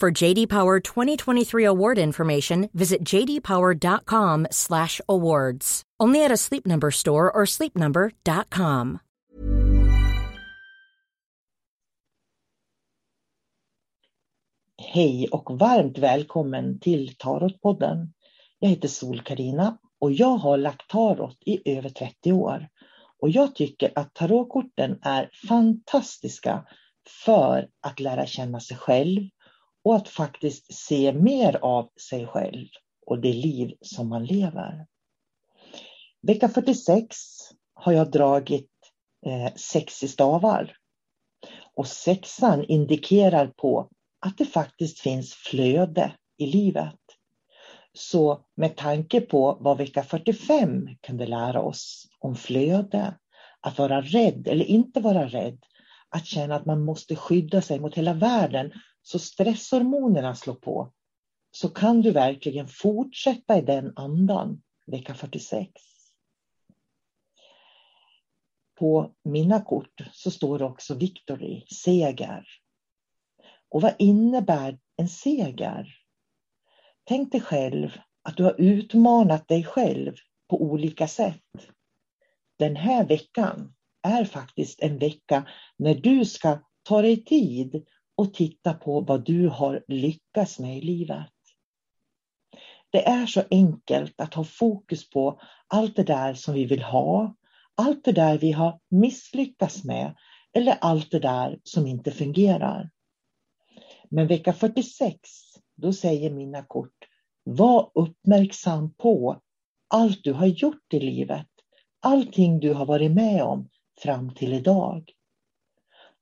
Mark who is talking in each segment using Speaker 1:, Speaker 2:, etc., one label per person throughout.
Speaker 1: For JD Power 2023 award information, visit jdpower.com/awards. Only at a Sleep Number store or sleepnumber.com.
Speaker 2: Hej och varmt välkommen till Tarotpodden. Jag heter sol karina och jag har lagt tarot i över 30 år. Och jag tycker att tarotkorten är fantastiska för att lära känna sig själv och att faktiskt se mer av sig själv och det liv som man lever. Vecka 46 har jag dragit eh, sex i stavar. Och sexan indikerar på att det faktiskt finns flöde i livet. Så med tanke på vad vecka 45 kunde lära oss om flöde, att vara rädd eller inte vara rädd, att känna att man måste skydda sig mot hela världen så stresshormonerna slår på, så kan du verkligen fortsätta i den andan vecka 46. På mina kort så står det också victory, seger. Och vad innebär en seger? Tänk dig själv att du har utmanat dig själv på olika sätt. Den här veckan är faktiskt en vecka när du ska ta dig tid och titta på vad du har lyckats med i livet. Det är så enkelt att ha fokus på allt det där som vi vill ha, allt det där vi har misslyckats med eller allt det där som inte fungerar. Men vecka 46, då säger mina kort, var uppmärksam på allt du har gjort i livet, allting du har varit med om fram till idag.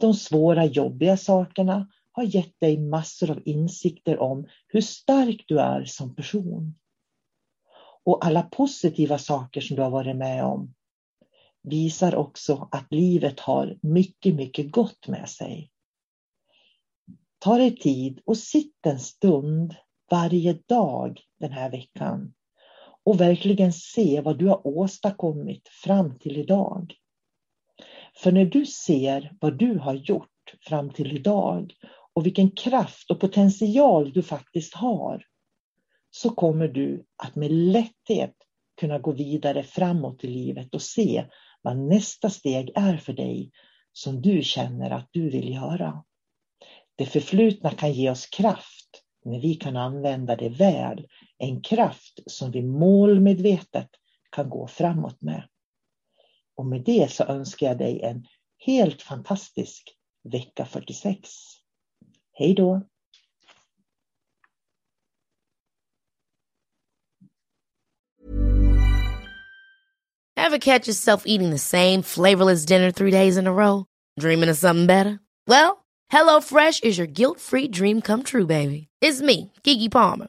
Speaker 2: De svåra, jobbiga sakerna har gett dig massor av insikter om hur stark du är som person. Och alla positiva saker som du har varit med om visar också att livet har mycket, mycket gott med sig. Ta dig tid och sitt en stund varje dag den här veckan och verkligen se vad du har åstadkommit fram till idag. För när du ser vad du har gjort fram till idag och vilken kraft och potential du faktiskt har så kommer du att med lätthet kunna gå vidare framåt i livet och se vad nästa steg är för dig som du känner att du vill göra. Det förflutna kan ge oss kraft när vi kan använda det väl. En kraft som vi målmedvetet kan gå framåt med. Och med det så önskar jag dig en helt fantastisk vecka 46. Hej då!
Speaker 3: Ever catch yourself eating the same flavorless dinner three days in a row? Dreaming of something better? Well, hello fresh is your guilt-free dream come true, baby. It's me, Gigi Palmer.